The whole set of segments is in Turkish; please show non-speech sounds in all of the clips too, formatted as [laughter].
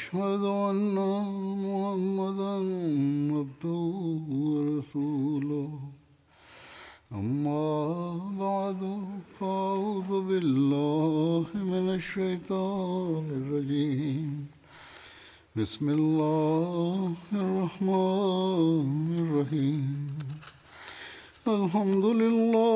وأشهد أن محمدا عبده ورسوله. أما بعد فأعوذ بالله من الشيطان الرجيم. بسم الله الرحمن الرحيم. الحمد لله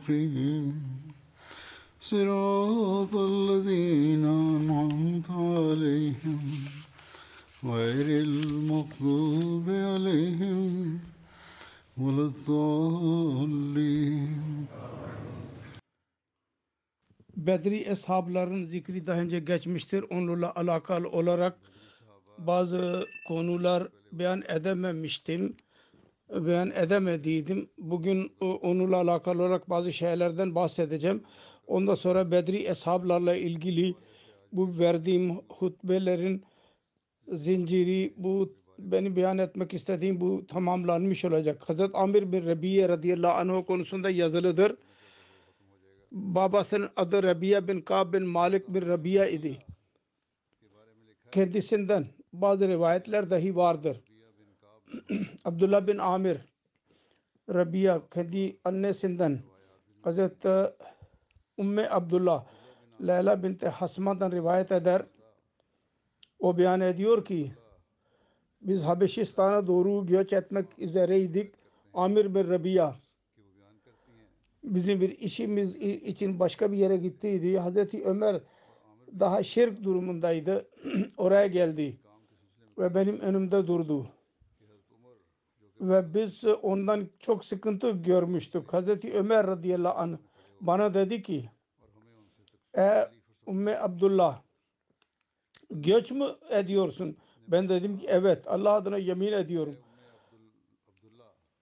المستقيم صراط الذين أنعمت عليهم غير المغضوب عليهم ولا الضالين Bedri eshabların zikri daha önce geçmiştir. Onlarla alakalı olarak bazı konular beyan edememiştim. Beyan edemediydim. Bugün o- onunla alakalı olarak bazı şeylerden bahsedeceğim. Ondan sonra Bedri eshablarla ilgili bu verdiğim hutbelerin zinciri bu beni beyan etmek istediğim bu tamamlanmış olacak. Hazret Amir bin Rabiye radıyallahu anh konusunda yazılıdır babasının adı Rabia bin Kab bin Malik bin Rabia idi. Kendisinden bazı rivayetler dahi vardır. [clears throat] Abdullah bin Amir Rabia kendi annesinden Hazreti Umme Abdullah Leyla binti Hasma'dan rivayet eder. O beyan ediyor ki biz Habeşistan'a doğru göç etmek üzereydik. Amir bin Rabia bizim bir işimiz için başka bir yere gittiydi. Hazreti Ömer daha şirk durumundaydı. [clears throat] Oraya geldi ve benim önümde durdu. Ve biz ondan çok sıkıntı görmüştük. Hazreti Ömer radıyallahu anh bana dedi ki e Ümmü Abdullah göç mü ediyorsun? Ben dedim ki evet Allah adına yemin ediyorum.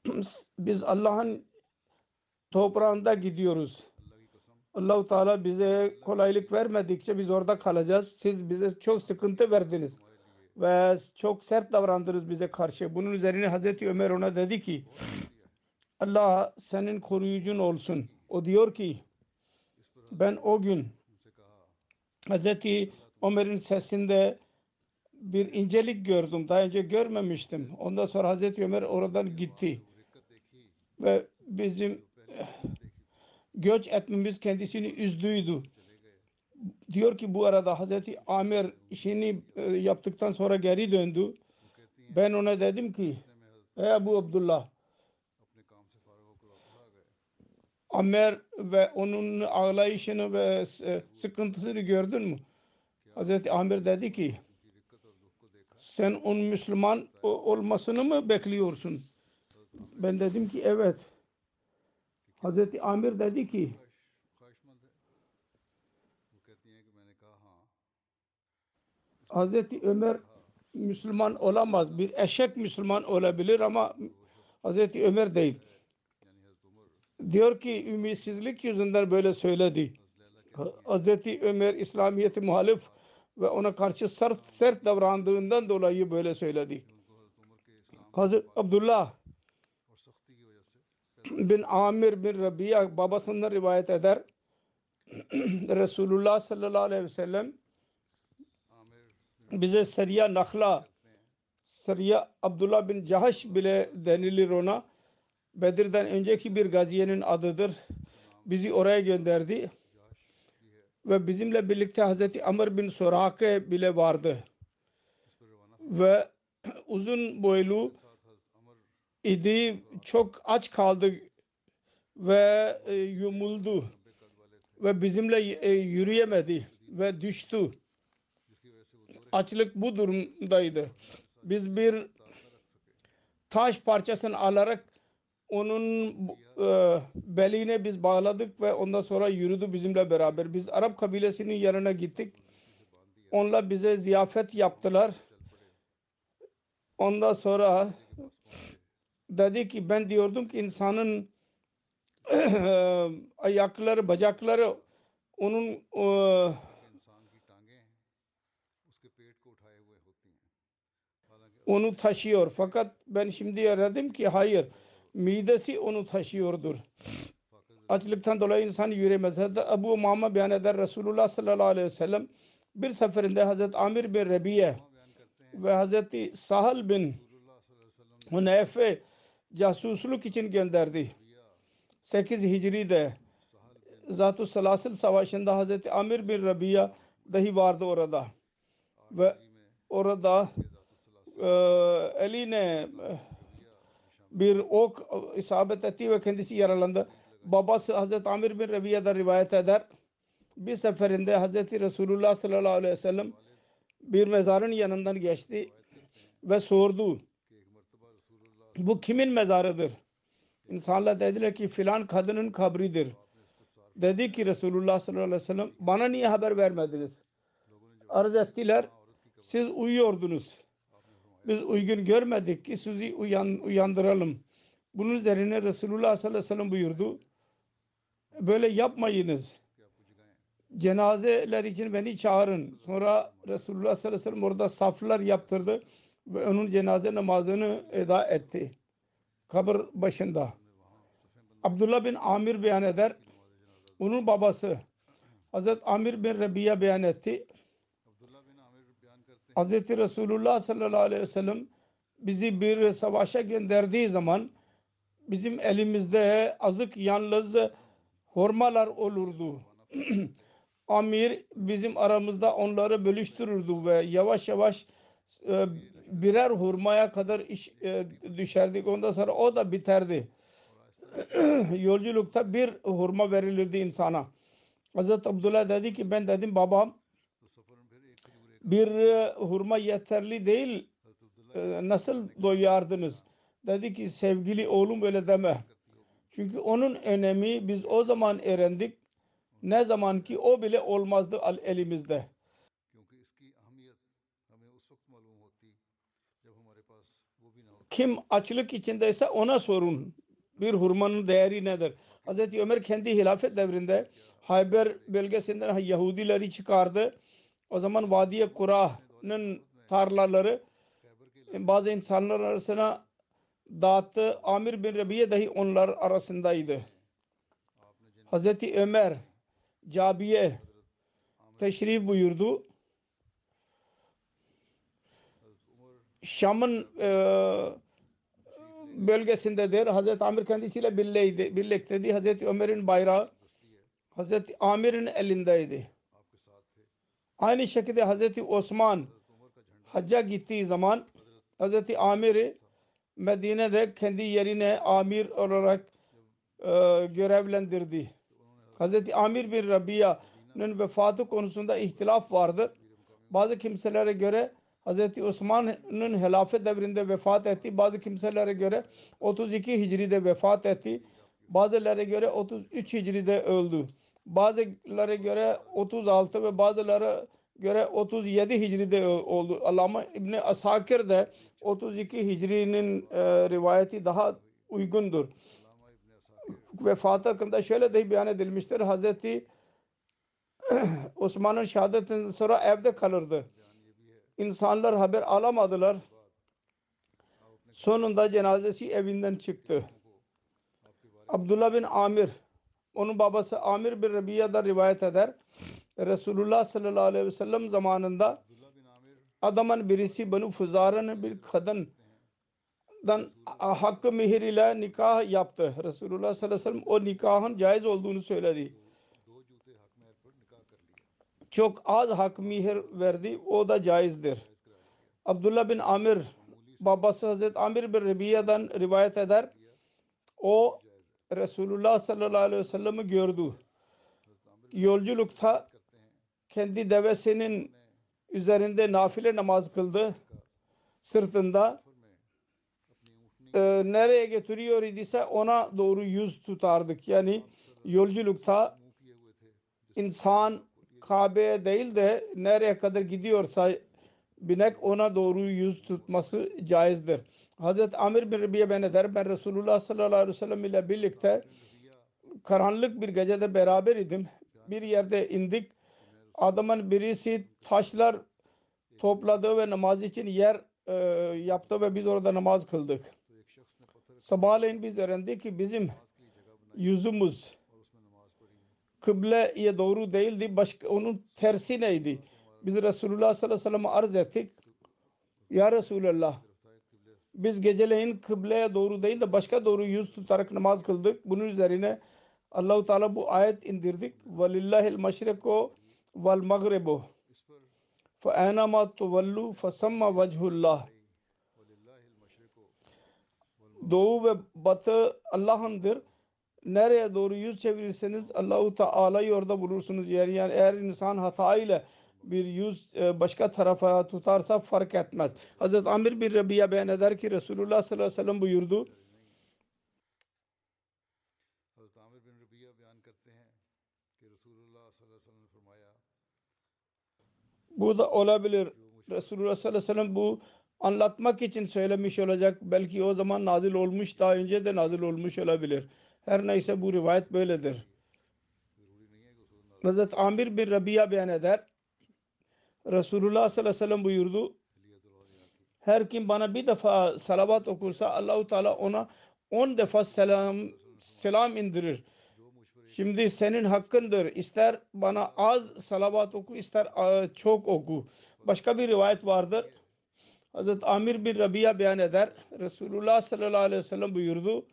[clears throat] Biz Allah'ın toprağında gidiyoruz. Allahu Teala bize kolaylık vermedikçe biz orada kalacağız. Siz bize çok sıkıntı verdiniz ve çok sert davrandınız bize karşı. Bunun üzerine Hazreti Ömer ona dedi ki Allah senin koruyucun olsun. O diyor ki ben o gün Hazreti Ömer'in sesinde bir incelik gördüm. Daha önce görmemiştim. Ondan sonra Hazreti Ömer oradan gitti. Ve bizim göç etmemiz kendisini üzdüydü. Diyor ki bu arada Hazreti Amir işini e, yaptıktan sonra geri döndü. Ben ona dedim ki Ey Ebu Abdullah Amer ve onun ağlayışını ve e, sıkıntısını gördün mü? Hazreti Amir dedi ki sen onun Müslüman olmasını mı bekliyorsun? Ben dedim ki evet. Hazreti Amir dedi ki Hazreti Ömer Müslüman olamaz. Bir eşek Müslüman olabilir ama Hazreti Ömer değil. Diyor ki ümitsizlik yüzünden böyle söyledi. Hazreti Ömer İslamiyet'i muhalif ve ona karşı sert, sert davrandığından dolayı böyle söyledi. Hazreti Abdullah bin Amir bin Rabia babasından rivayet eder. [clears throat] Resulullah sallallahu aleyhi ve sellem bize Seriya Nakhla Seriya Abdullah bin Cahaş bile denilir ona. Bedir'den önceki bir gaziyenin adıdır. Bizi oraya gönderdi. Ve bizimle birlikte Hazreti Amr bin Surake bile vardı. Ve uzun boylu idi. Çok aç kaldı ve e, yumuldu ve bizimle e, yürüyemedi ve düştü. Açlık bu durumdaydı. Biz bir taş parçasını alarak onun e, beline biz bağladık ve ondan sonra yürüdü bizimle beraber. Biz Arap kabilesinin yanına gittik. Onlar bize ziyafet yaptılar. Ondan sonra dedi ki ben diyordum ki insanın [clears throat] ayakları, bacakları onun e, onu taşıyor. Fakat ben şimdi aradım ki hayır. Midesi onu taşıyordur. Açlıktan dolayı insan yürüyemez. Hatta Ebu Umama beyan eder Resulullah sallallahu aleyhi ve sellem bir seferinde Hazreti Amir bin Rebiye ve Hazreti Sahal bin Huneyfe casusluk için gönderdi. 8 Hicri'de Zat-ı Salasil Savaşı'nda Hazreti Amir bin Rabia dahi vardı orada. Ve orada e, eline e, bir ok isabet etti ve kendisi yaralandı. Babası Hazreti Amir bin Rabia'da rivayet eder. Bir seferinde Hazreti Resulullah sallallahu aleyhi ve sellem bir mezarın yanından geçti ve sordu. Bu kimin mezarıdır? İnsanlar dediler ki filan kadının kabridir. Dedi ki Resulullah sallallahu aleyhi ve sellem bana niye haber vermediniz? Arz ettiler. Siz uyuyordunuz. Biz uygun görmedik ki sizi uyan, uyandıralım. Bunun üzerine Resulullah sallallahu aleyhi ve sellem buyurdu. Böyle yapmayınız. Cenazeler için beni çağırın. Sonra Resulullah sallallahu aleyhi ve sellem orada saflar yaptırdı ve onun cenaze namazını eda etti. Kabir başında. Abdullah bin Amir beyan eder. Onun babası Hazret Amir bin Rabiya beyan etti. Hz. Resulullah sallallahu aleyhi ve sellem bizi bir savaşa gönderdiği zaman bizim elimizde azık yalnız hurmalar olurdu. [clears throat] Amir bizim aramızda onları bölüştürürdü ve yavaş yavaş e, birer hurmaya kadar iş, e, düşerdik. Ondan sonra o da biterdi. [clears throat] Yolculukta bir hurma verilirdi insana. Hazreti Abdullah dedi ki ben dedim babam bir e, hurma yeterli değil e, nasıl doyardınız? Dedi ki sevgili oğlum öyle deme. Çünkü onun önemi biz o zaman erendik. Ne zaman ki o bile olmazdı elimizde. Kim açlık içindeyse ona sorun. Bir hurmanın değeri nedir? Hz. Ömer kendi hilafet devrinde Hayber bölgesinden Yahudileri çıkardı o zaman Vadiye Kura'nın tarlaları bazı insanlar arasına dağıttı. Amir bin Rabiye dahi onlar arasındaydı. Hazreti Ömer Cabiye teşrif buyurdu. Şam'ın e, bölgesindedir. Hazreti Amir kendisiyle birlikteydi. Hazreti Ömer'in bayrağı Hazreti Amir'in elindeydi. Aynı şekilde Hazreti Osman hacca gittiği zaman Hazreti Amir Medine'de kendi yerine amir olarak e, görevlendirdi. Hazreti Amir bin Rabia'nın vefatı konusunda ihtilaf vardır. Bazı kimselere göre Hazreti Osman'ın helafet devrinde vefat etti. Bazı kimselere göre 32 Hicri'de vefat etti. Bazılara göre 33 Hicri'de öldü. Bazılara göre 36 ve bazılara göre 37 Hicri'de oldu. Allama İbni Asakir de 32 Hicri'nin e, rivayeti daha uygundur. Vefatı hakkında şöyle de beyan edilmiştir. Hazreti [clears throat] Osman'ın şehadetinden sonra evde kalırdı. İnsanlar haber alamadılar. Sonunda cenazesi evinden çıktı. Abdullah bin Amir onun babası Amir bin Rabiya'da rivayet eder. Resulullah sallallahu aleyhi ve sellem zamanında adamın birisi Banu Fuzar'ın bir kadından hakkı mihir ile nikah yaptı. Resulullah sallallahu aleyhi ve sellem o nikahın caiz olduğunu söyledi. Çok az hak mihir verdi. O da caizdir. Abdullah bin Amir babası Hazreti Amir bin Rebiya'dan rivayet eder. O Resulullah sallallahu aleyhi ve sellem'i gördü. Yolculukta kendi devesinin üzerinde nafile namaz kıldı. Sırtında Ee, nereye götürüyor idiyse ona doğru yüz tutardık. Yani yolculukta insan Kabe'ye değil de nereye kadar gidiyorsa binek ona doğru yüz tutması caizdir. Hazreti Amir bin Rabi'ye ben eder. Ben Resulullah sallallahu aleyhi ve sellem ile birlikte karanlık bir gecede beraber idim. Bir yerde indik. Adamın birisi taşlar topladı ve namaz için yer e, yaptı ve biz orada namaz kıldık. Sabahleyin biz öğrendik ki bizim yüzümüz kıbleye doğru değildi. Başka, onun tersi neydi? Biz Resulullah sallallahu aleyhi ve sellem'e arz ettik. Ya Resulallah biz geceleyin kıbleye doğru değil de başka doğru yüz tutarak namaz kıldık. Bunun üzerine Allahu Teala bu ayet indirdik. Velillahil maşreko vel magrebu. Fe enama tuvallu fesamma vechullah. Doğu ve batı Allah'ındır. Nereye doğru yüz çevirirseniz Allahu Teala'yı orada bulursunuz. Yani, yani eğer insan hata ile bir yüz e, başka tarafa tutarsa fark etmez. Hazreti Amir bir Rabia beyan eder ki Resulullah sallallahu aleyhi ve sellem buyurdu. Bu da olabilir. Resulullah sallallahu aleyhi ve sellem bu anlatmak için söylemiş olacak. Belki o zaman nazil olmuş, daha önce de nazil olmuş olabilir. Her neyse bu rivayet böyledir. Hazreti Amir bin Rabia beyan eder. Resulullah sallallahu aleyhi ve sellem buyurdu. Her kim bana bir defa salavat okursa Allahu Teala ona on defa selam selam indirir. Şimdi senin hakkındır. İster bana az salavat oku, ister e, çok oku. Başka bir rivayet vardır. Hazreti Amir bin Rabia beyan eder. Resulullah sallallahu aleyhi ve sellem buyurdu.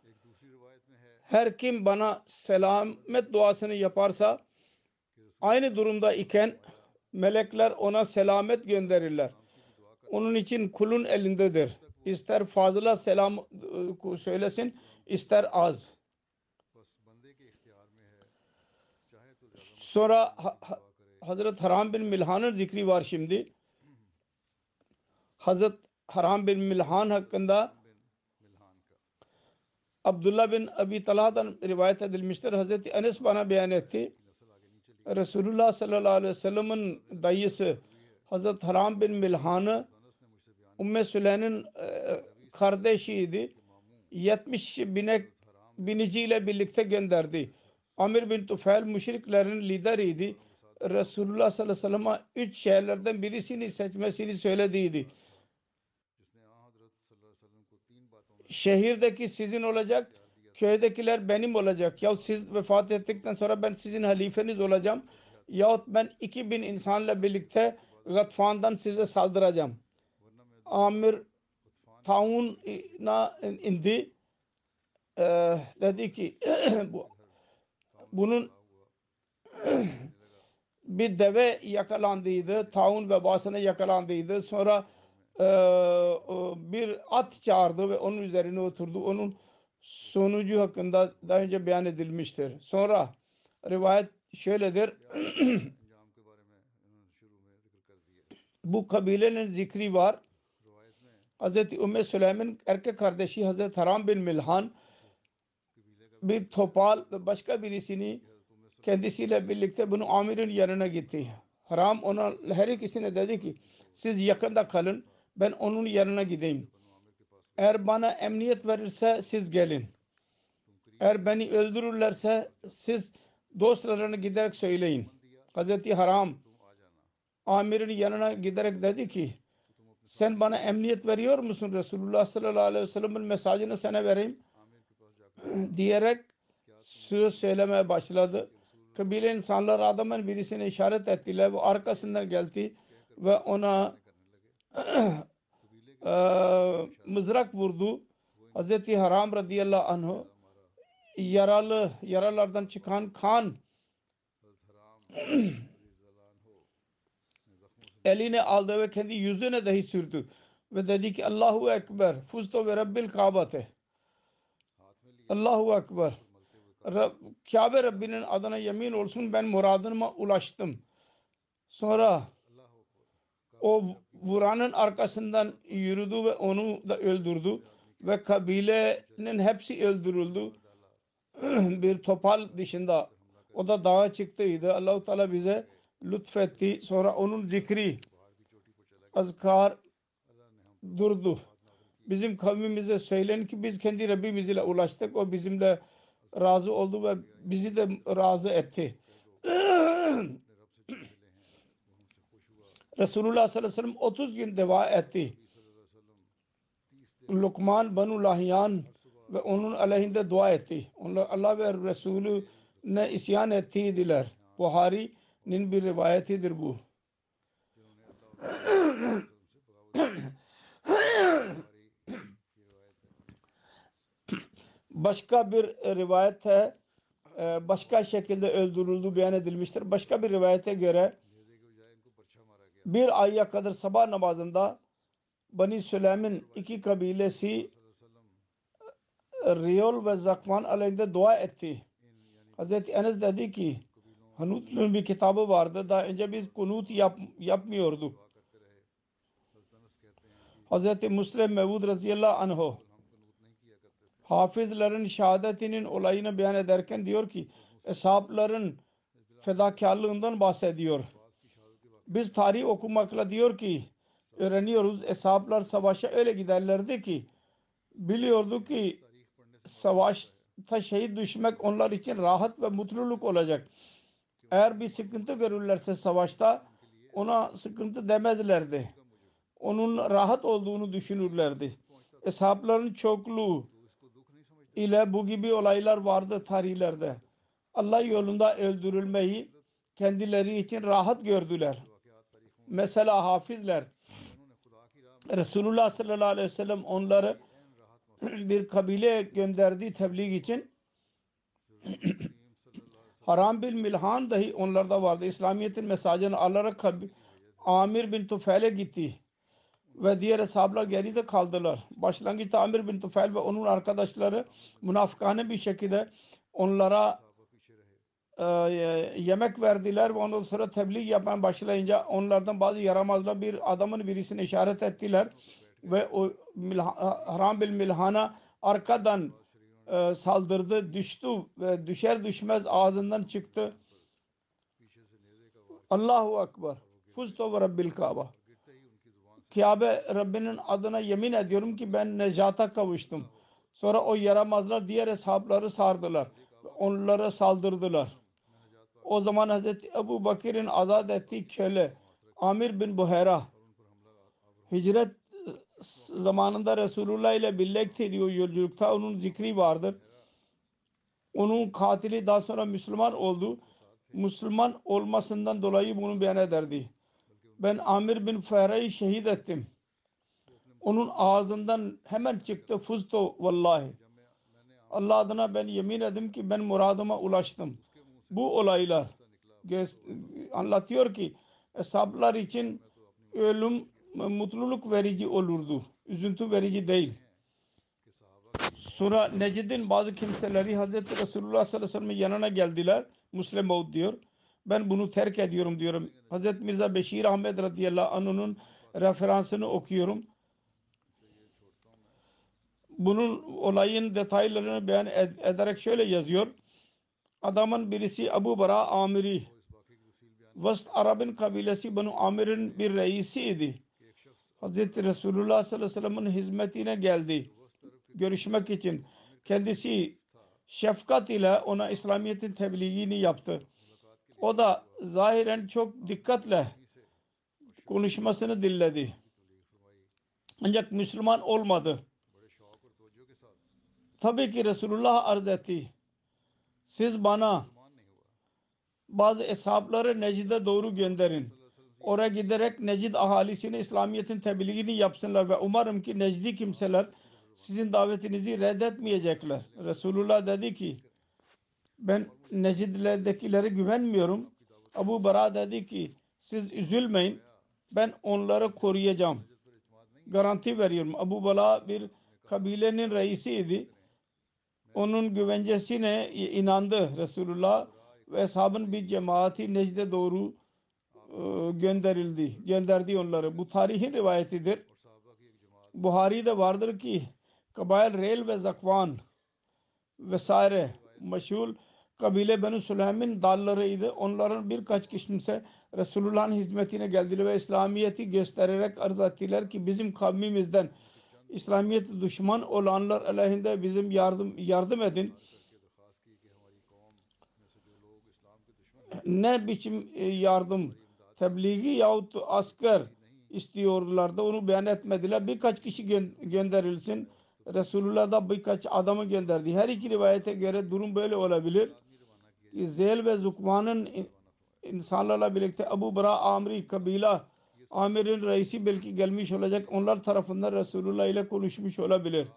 Her kim bana selamet duasını yaparsa aynı durumda iken melekler ona selamet gönderirler. Onun için kulun elindedir. İster fazla selam e, söylesin, ister az. Sonra Hazret Haram bin Milhan'ın zikri var şimdi. Hazret Haram bin Milhan hakkında Abdullah bin Abi Talha'dan rivayet edilmiştir. Hazreti Enes bana beyan etti. Resulullah sallallahu aleyhi ve sellem'in dayısı Hazret Haram bin Milhan'ı Ümmü Süleyn'in e, kardeşiydi. 70 binek biniciyle birlikte gönderdi. Amir bin Tufel müşriklerin lideriydi. Resulullah sallallahu aleyhi ve sellem'e üç şeylerden birisini seçmesini söylediydi. Şehirdeki sizin olacak, köydekiler benim olacak. Ya siz vefat ettikten sonra ben sizin halifeniz olacağım. Yahut ben 2000 insanla birlikte Gatfan'dan size saldıracağım. Amir Taun'a indi. Ee, dedi ki [clears throat] bu, bunun [clears throat] bir deve yakalandıydı. Taun vebasına yakalandıydı. Sonra e, bir at çağırdı ve onun üzerine oturdu. Onun sonucu hakkında daha önce beyan edilmiştir. Sonra rivayet şöyledir. [clears throat] Bu kabilenin zikri var. Hz. Ümmü Süleym'in erkek kardeşi Hz. Haram bin Milhan bir topal başka birisini kendisiyle birlikte bunu amirin yanına gitti. Haram ona her ikisine dedi ki siz yakında kalın ben onun yanına gideyim. Eğer bana emniyet verirse siz gelin. Eğer beni öldürürlerse siz dostlarını giderek söyleyin. Hazreti Haram amirin yanına giderek dedi ki sen bana emniyet veriyor musun Resulullah sallallahu aleyhi ve sellem'in mesajını sana vereyim [clears throat] diyerek söz söylemeye başladı. Kabile insanlar adamın birisine işaret ettiler ve arkasından geldi ve ona [clears throat] e, mızrak vurdu. Hazreti Haram radıyallahu anh yaralı yaralardan çıkan kan [clears throat] eline aldı ve kendi yüzüne dahi sürdü. Ve dedi ki Allahu Ekber fusto ve Rabbil Kabate Allahu Ekber Rab, Kabe Rabbinin adına yemin olsun ben muradıma ulaştım. Sonra o vuranın arkasından yürüdü ve onu da öldürdü. Ve kabilenin hepsi öldürüldü. [clears throat] bir topal dışında. O da dağa çıktıydı. Allahu Teala bize lütfetti. Sonra onun zikri azkar durdu. Bizim kavmimize söylen ki biz kendi Rabbimiz ile ulaştık. O bizimle razı oldu ve bizi de razı etti. [clears throat] Resulullah sallallahu aleyhi ve sellem 30 gün deva etti. Lukman Banu Lahyan ve onun aleyhinde dua etti. Onlar Allah ve Resulü ne isyan ettiydiler. Buhari'nin bir rivayetidir bu. Başka bir rivayette e, başka şekilde öldürüldü beyan edilmiştir. Başka bir rivayete göre bir aya kadar sabah namazında Bani Süleym'in iki kabilesi Riyol ve Zakvan aleyhinde dua etti. Hazreti Enes dedi ki Hanut'un bir kitabı vardı. Daha önce biz kunut yap, yapmıyorduk. Hazreti Müslim Mevud radıyallahu anh hafızların şehadetinin olayını beyan ederken diyor ki eshapların fedakarlığından bahsediyor. Biz tarih okumakla diyor ki öğreniyoruz. Eshaplar savaşa öyle giderlerdi ki biliyordu ki savaşta şehit düşmek onlar için rahat ve mutluluk olacak. Eğer bir sıkıntı görürlerse savaşta ona sıkıntı demezlerdi. Onun rahat olduğunu düşünürlerdi. Eshapların çokluğu ile bu gibi olaylar vardı tarihlerde. Allah yolunda öldürülmeyi kendileri için rahat gördüler. Mesela hafizler Resulullah sallallahu aleyhi ve sellem onları [clears throat] bir kabile gönderdiği tebliğ için [clears throat] Haram bin Milhan dahi onlarda vardı. İslamiyet'in mesajını alarak Amir bin Tufeil'e gitti. Ve diğer hesaplar geride kaldılar. Başlangıçta Amir bin Tufeil ve onun arkadaşları münafıkane bir şekilde onlara e, yemek verdiler ve ondan sonra tebliğ yapmaya başlayınca onlardan bazı yaramazlar bir adamın birisine işaret ettiler ve o Haram bin Milhan'a arkadan e, saldırdı, düştü ve düşer düşmez ağzından çıktı. Allahu Akbar. Fuztu ve Rabbil Kaaba. Kabe Rabbinin adına yemin ediyorum ki ben necata kavuştum. Sonra o yaramazlar diğer hesapları sardılar. Onlara saldırdılar. O zaman Hazreti Ebu Bakir'in azat ettiği köle Amir bin Buhera hicret zamanında Resulullah ile birlikte diyor yolculukta onun zikri vardır. Onun katili daha sonra Müslüman oldu. Müslüman olmasından dolayı bunu beyan ederdi. Ben Amir bin Fehra'yı şehit ettim. Onun ağzından hemen çıktı fuztu vallahi. Allah adına ben yemin edim ki ben muradıma ulaştım. Bu olaylar anlatıyor ki hesaplar için ölüm mutluluk verici olurdu. Üzüntü verici değil. Sonra Necid'in bazı kimseleri Hazreti Resulullah sallallahu aleyhi ve sellem'in yanına geldiler. Müslim oldu diyor. Ben bunu terk ediyorum diyorum. Hazreti Mirza Beşir Ahmet radıyallahu anh'ın referansını okuyorum. Bunun olayın detaylarını beyan ed ederek şöyle yazıyor. Adamın birisi Abu Bara Amiri. Vast Arab'ın kabilesi Banu Amir'in bir reisiydi. Hazreti Resulullah sallallahu aleyhi ve sellem'in hizmetine geldi. Görüşmek için. Kendisi şefkat ile ona İslamiyet'in tebliğini yaptı. O da zahiren çok dikkatle konuşmasını dinledi. Ancak Müslüman olmadı. Tabii ki Resulullah arz etti. Siz bana bazı hesapları Necid'e doğru gönderin. Oraya giderek Necid ahalisine İslamiyet'in tebliğini yapsınlar ve umarım ki Necdi kimseler sizin davetinizi reddetmeyecekler. Resulullah dedi ki ben Necid'lerdekilere güvenmiyorum. Abu Bara dedi ki siz üzülmeyin ben onları koruyacağım. Garanti veriyorum. Abu Bala bir kabilenin reisiydi. Onun güvencesine inandı Resulullah ve ashabın bir cemaati Necd'e doğru e, gönderildi. Gönderdi onları. Bu tarihin rivayetidir. Buhari'de vardır ki Kabail Rel ve Zakvan vesaire meşhur kabile Benu Süleym'in dallarıydı. Onların birkaç kimse Resulullah'ın hizmetine geldiler ve İslamiyet'i göstererek arz ettiler ki bizim kavmimizden İslamiyet düşman olanlar aleyhinde bizim yardım yardım edin. Ne biçim e, yardım tebliği yahut asker istiyorlardı onu beyan etmediler. Birkaç kişi gö- gönderilsin. Resulullah da birkaç adamı gönderdi. Her iki rivayete göre durum böyle olabilir. Zeyl ve Zukman'ın in- insanlarla birlikte Abu Bara Amri kabila Amir'in reisi belki gelmiş olacak. Onlar tarafından Resulullah ile konuşmuş olabilir.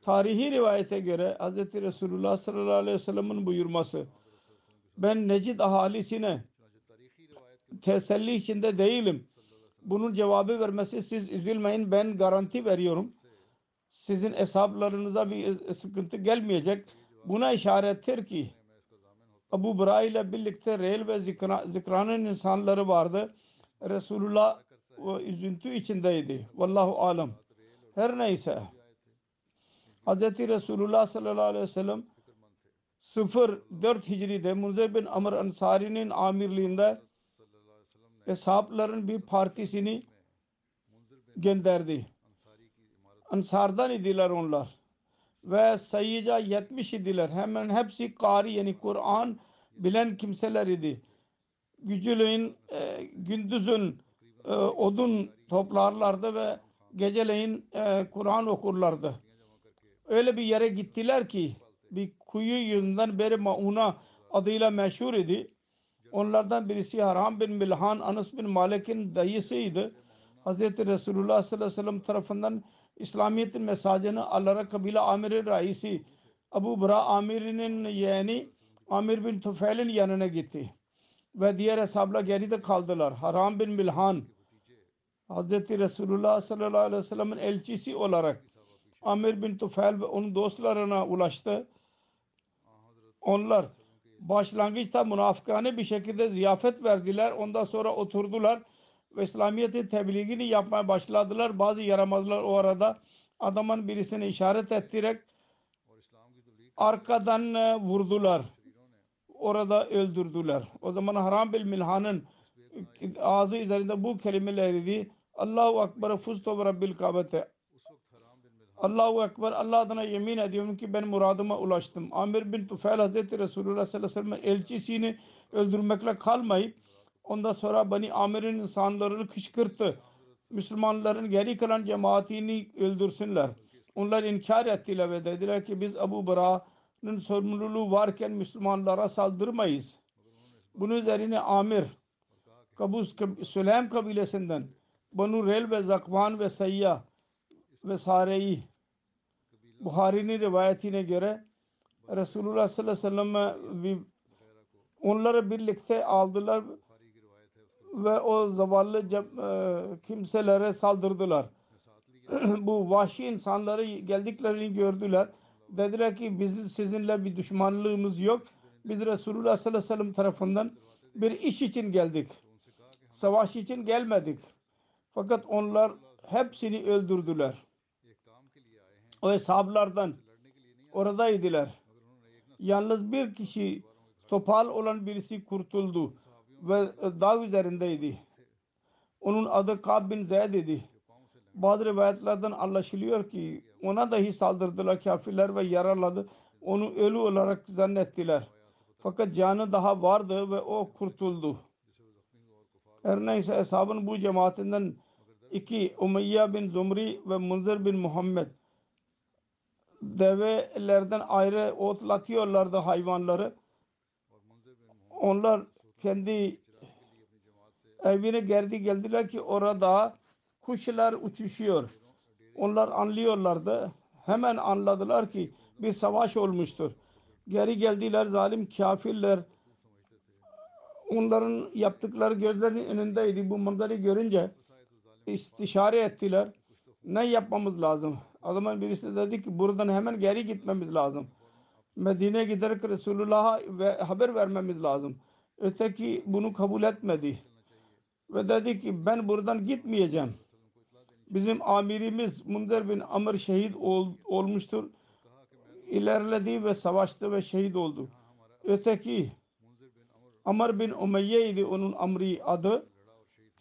Tarihi rivayete göre Hz. Resulullah sallallahu aleyhi ve sellem'in buyurması ben Necid ahalisine teselli içinde değilim. Bunun cevabı vermesi siz üzülmeyin ben garanti veriyorum. Sizin hesaplarınıza bir sıkıntı gelmeyecek. Buna işarettir ki Abu Bura ile birlikte Reyl ve Zikra, Zikra'nın insanları vardı. Resulullah üzüntü içindeydi. Vallahu alem. Her neyse. Hz. Resulullah sallallahu aleyhi ve sellem 04 Hicri'de Munzer bin Amr Ansari'nin amirliğinde Eshapların bir partisini gönderdi. Ansardan idiler onlar. Ve sayıca 70 idiler. Hemen hepsi kari yani Kur'an bilen kimseler idi. Gücüleyin e, gündüzün e, odun toplarlardı ve geceleyin e, Kur'an okurlardı. Öyle bir yere gittiler ki bir kuyu yüzünden beri Mauna adıyla meşhur idi. Onlardan birisi Haram bin Milhan Anas bin Malik'in dayısıydı. Hz. Resulullah sallallahu aleyhi ve sellem tarafından İslamiyet'in mesajını Allah'a kabile amiri raisi Abu Bura amirinin yeğeni Amir bin Tufail'in yanına gitti. Ve diğer hesapla geride kaldılar. Haram bin Milhan Hz. Resulullah sallallahu aleyhi ve sellem'in elçisi olarak Amir bin Tufail ve onun dostlarına ulaştı. Onlar başlangıçta münafıkane bir şekilde ziyafet verdiler. Ondan sonra oturdular ve İslamiyet'in tebliğini yapmaya başladılar. Bazı yaramazlar o arada adamın birisine işaret ettirerek arkadan e, vurdular. Orada öldürdüler. O zaman Haram bil Milhan'ın ağzı üzerinde bu kelimeleriydi. Allahu Ekber fuztu ve Rabbil Kabete. Allahu Ekber Allah adına yemin ediyorum ki ben muradıma ulaştım. Amir bin Tufel Hazreti Resulullah sallallahu aleyhi ve sellem elçisini öldürmekle kalmayıp ondan sonra Bani Amir'in insanlarını kışkırttı. Müslümanların geri kalan cemaatini öldürsünler. Onlar inkar ettiler ve dediler ki biz Abu Bara'nın sorumluluğu varken Müslümanlara saldırmayız. Bunun üzerine Amir Kabus Süleym kabilesinden Banu Rel ve Zakvan ve Sayyah ve Sare'yi Buhari'nin rivayetine göre Resulullah sallallahu aleyhi ve sellem onları birlikte aldılar ve o zavallı e, kimselere saldırdılar. [clears throat] Bu vahşi insanları geldiklerini gördüler. Dediler ki biz sizinle bir düşmanlığımız yok. Biz Resulullah sallallahu aleyhi ve sellem tarafından bir iş için geldik. Savaş için gelmedik. Fakat onlar hepsini öldürdüler. O hesaplardan oradaydılar. Yalnız bir kişi topal olan birisi kurtuldu ve dağ üzerindeydi. Onun adı Kab bin Zeyd idi. Bazı rivayetlerden anlaşılıyor ki ona dahi saldırdılar kafirler ve yaraladı. Onu ölü olarak zannettiler. Fakat canı daha vardı ve o kurtuldu. Her neyse hesabın bu cemaatinden iki Umayya bin Zumri ve Munzir bin Muhammed develerden ayrı otlatıyorlardı hayvanları. Onlar kendi evine geldi geldiler ki orada kuşlar uçuşuyor. Onlar anlıyorlardı. Hemen anladılar ki bir savaş olmuştur. Geri geldiler zalim kafirler. Onların yaptıkları gözlerinin önündeydi. Bu manzarayı görünce istişare ettiler. Ne yapmamız lazım? Adamın birisi dedi ki buradan hemen geri gitmemiz lazım. Medine'ye giderek Resulullah'a ve haber vermemiz lazım. Öteki bunu kabul etmedi. Ve dedi ki ben buradan gitmeyeceğim. Bizim amirimiz Munzer bin Amr şehit ol, olmuştur. İlerledi ve savaştı ve şehit oldu. Öteki Amr bin Umeyye idi onun Amri adı.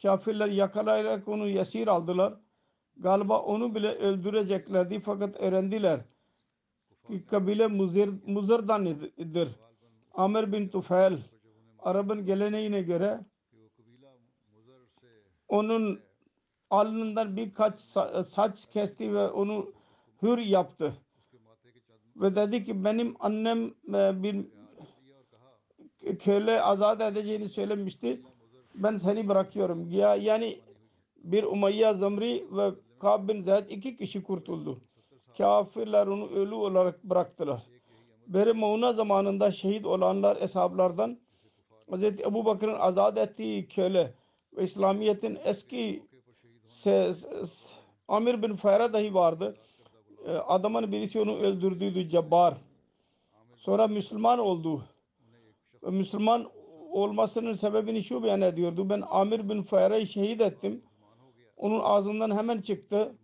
Kafirler yakalayarak onu yasir aldılar. Galiba onu bile öldüreceklerdi fakat öğrendiler ki kabile Muzir, Muzır'dan idir. Amr bin Tufel Arap'ın geleneğine göre onun alnından birkaç e, saç kesti ve onu hür yaptı. Ve dedi ki benim annem e, bir köle azat edeceğini söylemişti. Ben seni bırakıyorum. Ya, yani bir Umayya Zamri ve Kab bin Zeyd iki kişi kurtuldu. Kafirler onu ölü olarak bıraktılar. Beri Mauna zamanında şehit olanlar eshablardan Hz. Ebu Bakır'ın azat ettiği köle ve İslamiyet'in eski Amir bin Fayra dahi vardı. Ee, Adamın birisi onu öldürdüydü Cabbar. Sonra Müslüman oldu. Müslüman olmasının sebebini şu beyan ediyordu. Ben Amir bin Fayra'yı şehit ettim. Onun ağzından hemen çıktı.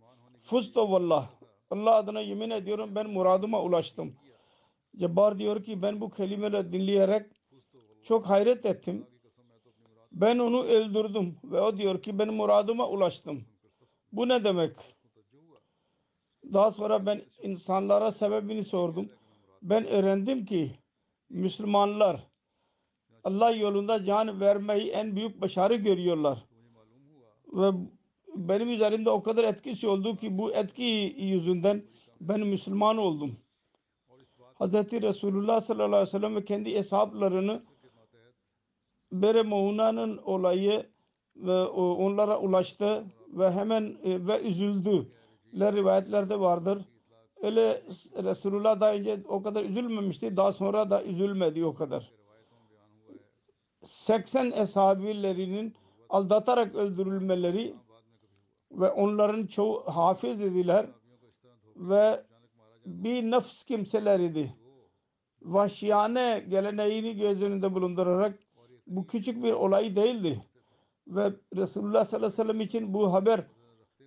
Fusto vallah. Allah adına yemin ediyorum ben muradıma ulaştım. Cabbar diyor ki ben bu kelimeleri dinleyerek çok hayret ettim. Ben onu öldürdüm ve o diyor ki ben muradıma ulaştım. Bu ne demek? Daha sonra ben insanlara sebebini sordum. Ben öğrendim ki Müslümanlar Allah yolunda can vermeyi en büyük başarı görüyorlar. Ve benim üzerimde o kadar etkisi oldu ki bu etki yüzünden ben Müslüman oldum. Hz. Resulullah sallallahu aleyhi ve sellem ve kendi hesaplarını Bere Mauna'nın olayı ve onlara ulaştı ve hemen e, ve üzüldü. Le rivayetlerde vardır. Öyle Resulullah daha önce o kadar üzülmemişti. Daha sonra da üzülmedi o kadar. 80 eshabilerinin aldatarak öldürülmeleri ve onların çoğu hafız idiler ve bir nefs kimseler idi. Vahşiyane geleneğini göz önünde bulundurarak bu küçük bir olay değildi. Ve Resulullah sallallahu aleyhi ve sellem için bu haber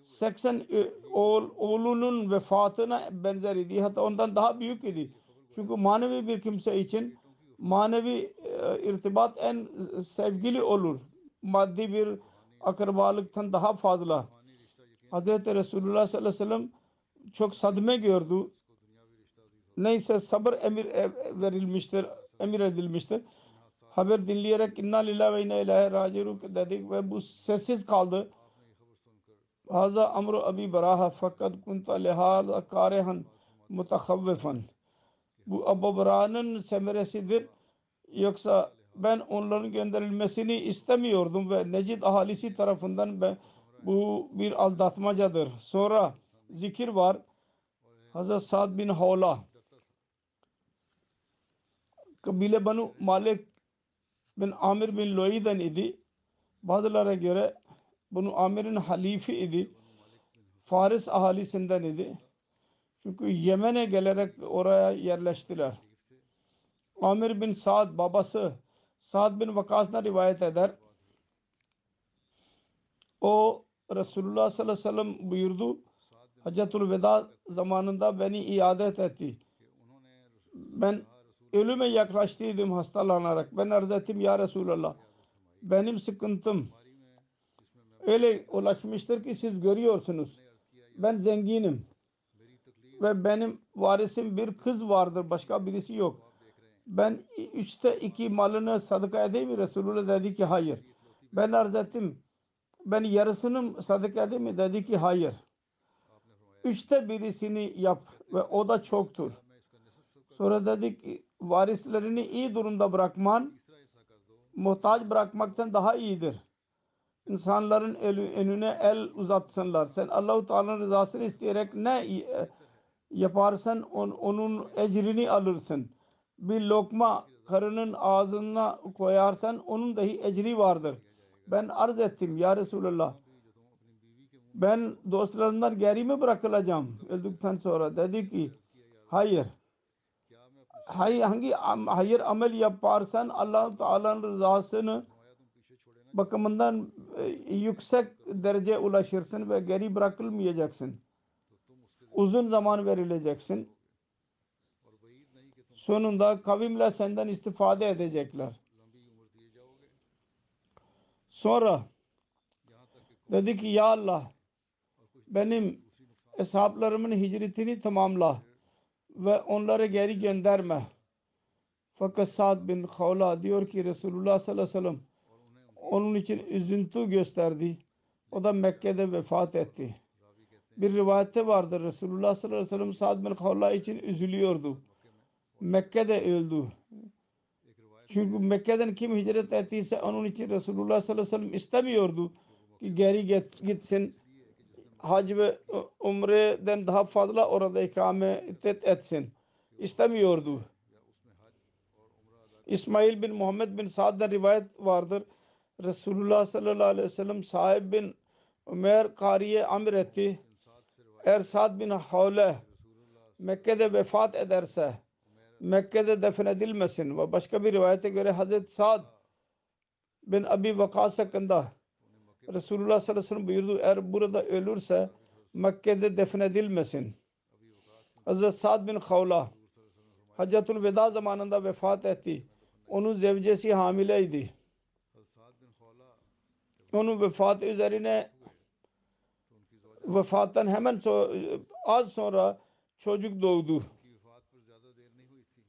80 oğul, oğlunun vefatına benzer idi. Hatta ondan daha büyük idi. Çünkü manevi bir kimse için manevi e, irtibat en sevgili olur. Maddi bir akrabalıktan daha fazla. Hz. Resulullah sallallahu aleyhi ve sellem çok sadme gördü. Neyse sabır emir e, verilmiştir, emir edilmiştir. Haber dinleyerek inna lillahi ve inna ilahe raciun dedik ve bu sessiz kaldı. Haza amru abi baraha fakat kunta lehâza kârehan mutakhavvifan. Bu Abu Bara'nın semeresidir. Yoksa ben onların gönderilmesini istemiyordum ve Necid ahalisi tarafından ben, bu bir aldatmacadır. Sonra zikir var. Hazret Sa'd bin Havla kabile Banu Malik bin Amir bin Loi'den idi. Bazılara göre bunu Amir'in halifi idi. Faris ahalisinden idi. Çünkü Yemen'e gelerek oraya yerleştiler. Amir bin Saad babası Saad bin Vakas'na rivayet eder. O Resulullah sallallahu aleyhi ve sellem buyurdu. Haccatul Veda zamanında beni iadet etti. Ben ölüme yaklaştıydım hastalanarak. Ben arz ettim ya Resulallah. Benim sıkıntım öyle ulaşmıştır ki siz görüyorsunuz. Ben zenginim. Ve benim varisim bir kız vardır. Başka birisi yok. Ben üçte iki malını sadaka edeyim mi? Resulullah dedi ki hayır. Ben arz ettim. Ben yarısını sadaka edeyim mi? Dedi ki hayır. Üçte birisini yap ve o da çoktur. Sonra dedik ki varislerini iyi durumda bırakman muhtaç bırakmaktan daha iyidir. İnsanların el, önüne el uzatsınlar. Sen Allahu Teala'nın rızasını isteyerek ne e, yaparsan on, onun ecrini alırsın. Bir lokma karının ağzına koyarsan onun dahi ecri vardır. Ben arz ettim ya Resulallah. Ben dostlarımdan geri mi bırakılacağım öldükten sonra? Dedi ki hayır. Hayır, hangi hayır amel yaparsan allah Teala'nın rızasını bakımından e, yüksek derece ulaşırsın ve geri bırakılmayacaksın. Uzun zaman verileceksin. Sonunda kavimler senden istifade edecekler. Sonra dedi ki ya Allah benim hesaplarımın hicretini tamamla ve onları geri gönderme. Fakat Sa'd bin Havla diyor ki Resulullah sallallahu aleyhi ve sellem onun için üzüntü gösterdi. O da Mekke'de vefat etti. Bir rivayette vardır Resulullah sallallahu aleyhi ve sellem Sa'd bin Havla için üzülüyordu. Mekke'de öldü. Çünkü Mekke'den kim hicret ettiyse onun için Resulullah sallallahu aleyhi ve sellem istemiyordu ki geri git, gitsin. Hac ve umreden daha fazla orada ikamet etsin. İstemiyordu. İsmail bin Muhammed bin Sa'd'dan rivayet vardır. Resulullah sallallahu aleyhi ve sellem sahib bin Ömer Kari'ye amir etti. Eğer Sa'd bin Havle Mekke'de vefat ederse Mekke'de defnedilmesin ve başka bir rivayete göre Hazreti Sa'd bin Abi Vakas hakkında Resulullah sallallahu aleyhi ve sellem buyurdu eğer burada ölürse Mekke'de defnedilmesin. Hazreti Sa'd bin Havla Haccatul Veda zamanında vefat etti. Onun zevcesi hamileydi. Onun vefatı üzerine vefattan hemen so az sonra çocuk doğdu.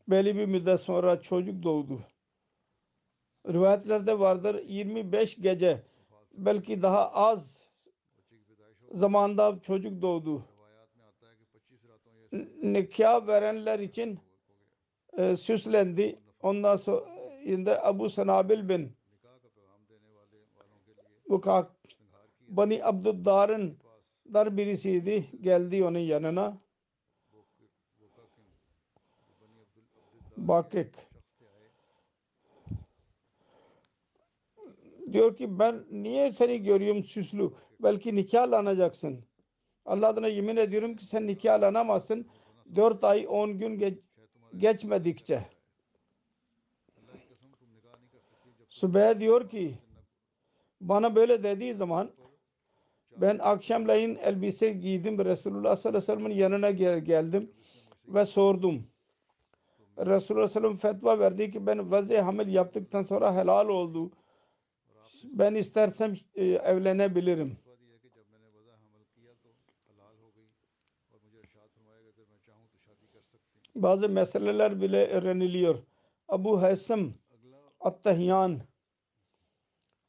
Belli bir müddet sonra çocuk doğdu. Rivayetlerde vardır 25 gece belki daha az zamanda çocuk doğdu. Nikah verenler için e, süslendi. Ondan sonra Abu Sanabil bin Vukak Bani Abduddar'ın dar birisiydi. Geldi onun yanına. Bakik. Diyor ki ben niye seni görüyorum süslü? Belki nikahlanacaksın. Allah adına yemin ediyorum ki sen nikahlanamazsın. Dört ay on gün geç, geçmedikçe. Sübeyye diyor ki bana böyle dediği zaman ben akşamleyin elbise giydim. Resulullah sallallahu aleyhi ve sellem'in yanına gel geldim ve sordum. Resulullah sallallahu aleyhi ve sellem fetva verdi ki ben vazi hamil yaptıktan sonra helal oldu. Ben istersem e, evlenebilirim. Bazı meseleler bile öğreniliyor. Abu Haysam Attahyan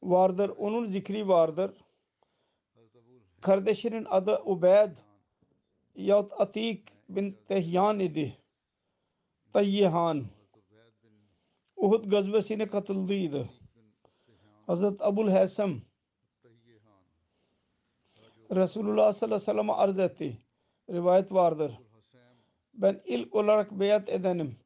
vardır. Onun zikri vardır. Kardeşinin adı Ubeyd yahut Atik bin Tehyan idi. Tayyihan. Uhud gazvesine katıldıydı. Hazret Abul Haysam Resulullah sallallahu aleyhi ve sellem'e arz etti. Rivayet vardır. Ben ilk olarak beyat edenim.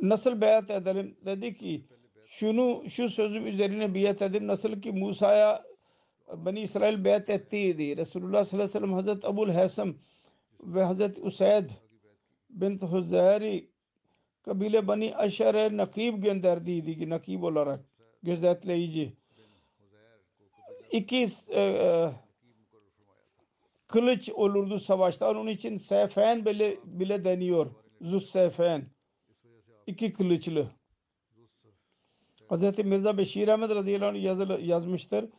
Nasıl beyat edelim? Dedi ki şunu şu sözüm üzerine beyat edin. Nasıl ki Musa'ya Bani İsrail beyat ettiydi. Resulullah sallallahu aleyhi ve sellem Hazreti Abul Haysam ve Hazreti Usayd bint Huzayri kabile Bani Aşere nakib gönderdiydi ki nakib olarak gözetleyici. İki e, e, kılıç olurdu savaşta. Onun için seyfen bile, bile deniyor. Zus seyfen. İki kılıçlı. Hz. Mirza Beşir Ahmet radıyallahu anh yazılı, yazmıştır.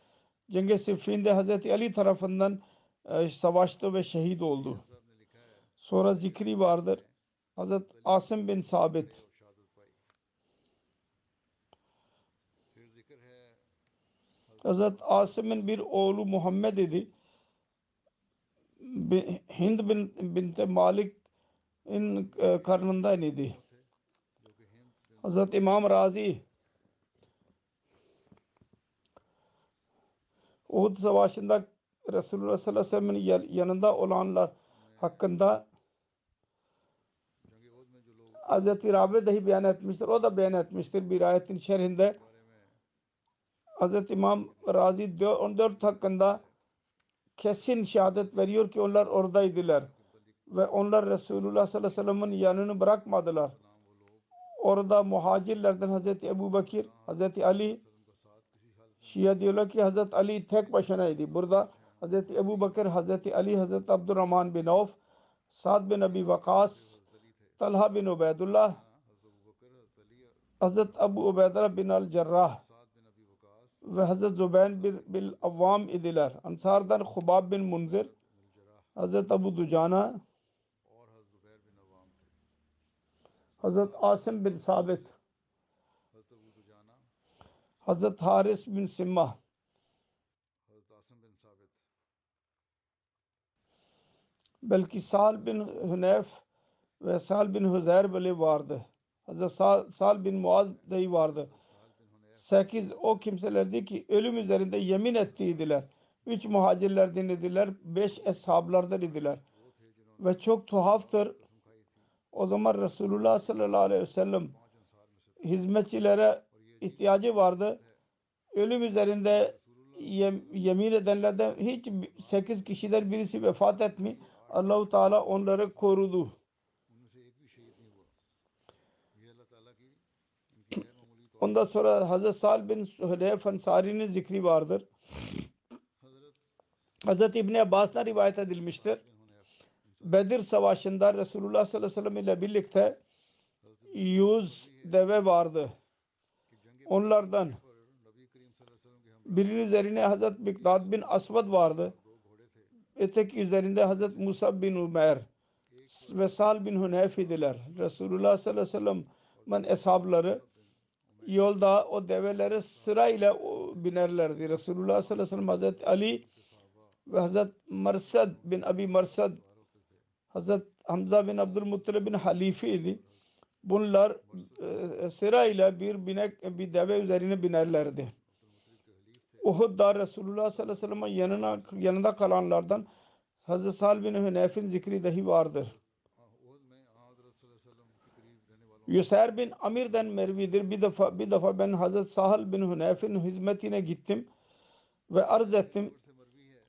Cengi Siffin'de Hz. Ali tarafından e, savaştı ve şehit oldu. Sonra zikri vardır. Hz. Asım bin Sabit. Hz. Asım'ın bir oğlu Muhammed idi. Hind bin bint Malik'in e, karnından idi. Hazret İmam Razi Uhud Savaşı'nda Resulullah sallallahu aleyhi ve sellem'in yanında olanlar hakkında Hazreti Rabi dahi beyan etmiştir. O da beyan etmiştir bir ayetin şerhinde. Hazreti İmam Razi 14 hakkında kesin şehadet veriyor ki onlar oradaydılar. Ve onlar Resulullah sallallahu aleyhi ve sellem'in yanını bırakmadılar. Orada muhacirlerden Hazreti Ebu Bakir, Hazreti Ali, Şia diyorlar ki Hazreti Ali tek başınaydı. Burada Hazreti Ebu Bakır, Hazreti Ali, Hazreti Abdurrahman bin Avf, Sa'd bin Abi Vakas, Talha bin Ubeydullah Hazret Abu Ubeyda bin Al-Cerrah ve Hazret Zübeyn bin, bin Avvam idiler. Ansardan Hubab bin Munzir Hazret Abu Ducana Hazret Asim bin Sabit Hazret Haris bin Simma Belki Sal bin Huneyf ve Sal bin Huzeyr bile vardı. Hazret Sal, Sal bin Muaz dahi vardı. Sekiz o kimselerdi ki ölüm üzerinde yemin ettiydiler. Üç muhacirlerden idiler, beş eshablardan idiler. Ve çok tuhaftır. O zaman Resulullah sallallahu aleyhi ve sellem hizmetçilere ihtiyacı vardı. Ölüm üzerinde yem- yemin edenlerden hiç sekiz kişiden birisi vefat etmi. Allahu Teala onları korudu. Ondan sonra Hazreti Sal bin Hüleyf Ansari'nin zikri vardır. Hazreti İbni Abbas'tan rivayet edilmiştir. Bedir Savaşı'nda Resulullah sallallahu aleyhi ve sellem ile birlikte yüz deve vardı. Onlardan birinin üzerine Hazreti Mikdad bin Asvad vardı. Öteki üzerinde Hazreti Musa bin Umer ve Sal bin Huneyf idiler. Resulullah sallallahu aleyhi ve sellem'in eshabları yolda o develere sırayla binerlerdi. Resulullah sallallahu aleyhi ve sellem Hazret Ali ve Hazret Marsad bin Abi Marsad Hazret Hamza bin Abdülmuttalib bin Halifi idi. Bunlar e, sırayla bir binek bir deve üzerine binerlerdi. Uhud'da Resulullah sallallahu aleyhi ve sellem'in yanına, yanında kalanlardan Hazret Sal bin Hüneyf'in zikri dahi vardır. Yüser bin Amir'den mervidir. Bir defa bir defa ben Hazret Sahal bin Hunef'in hizmetine gittim ve arz ettim.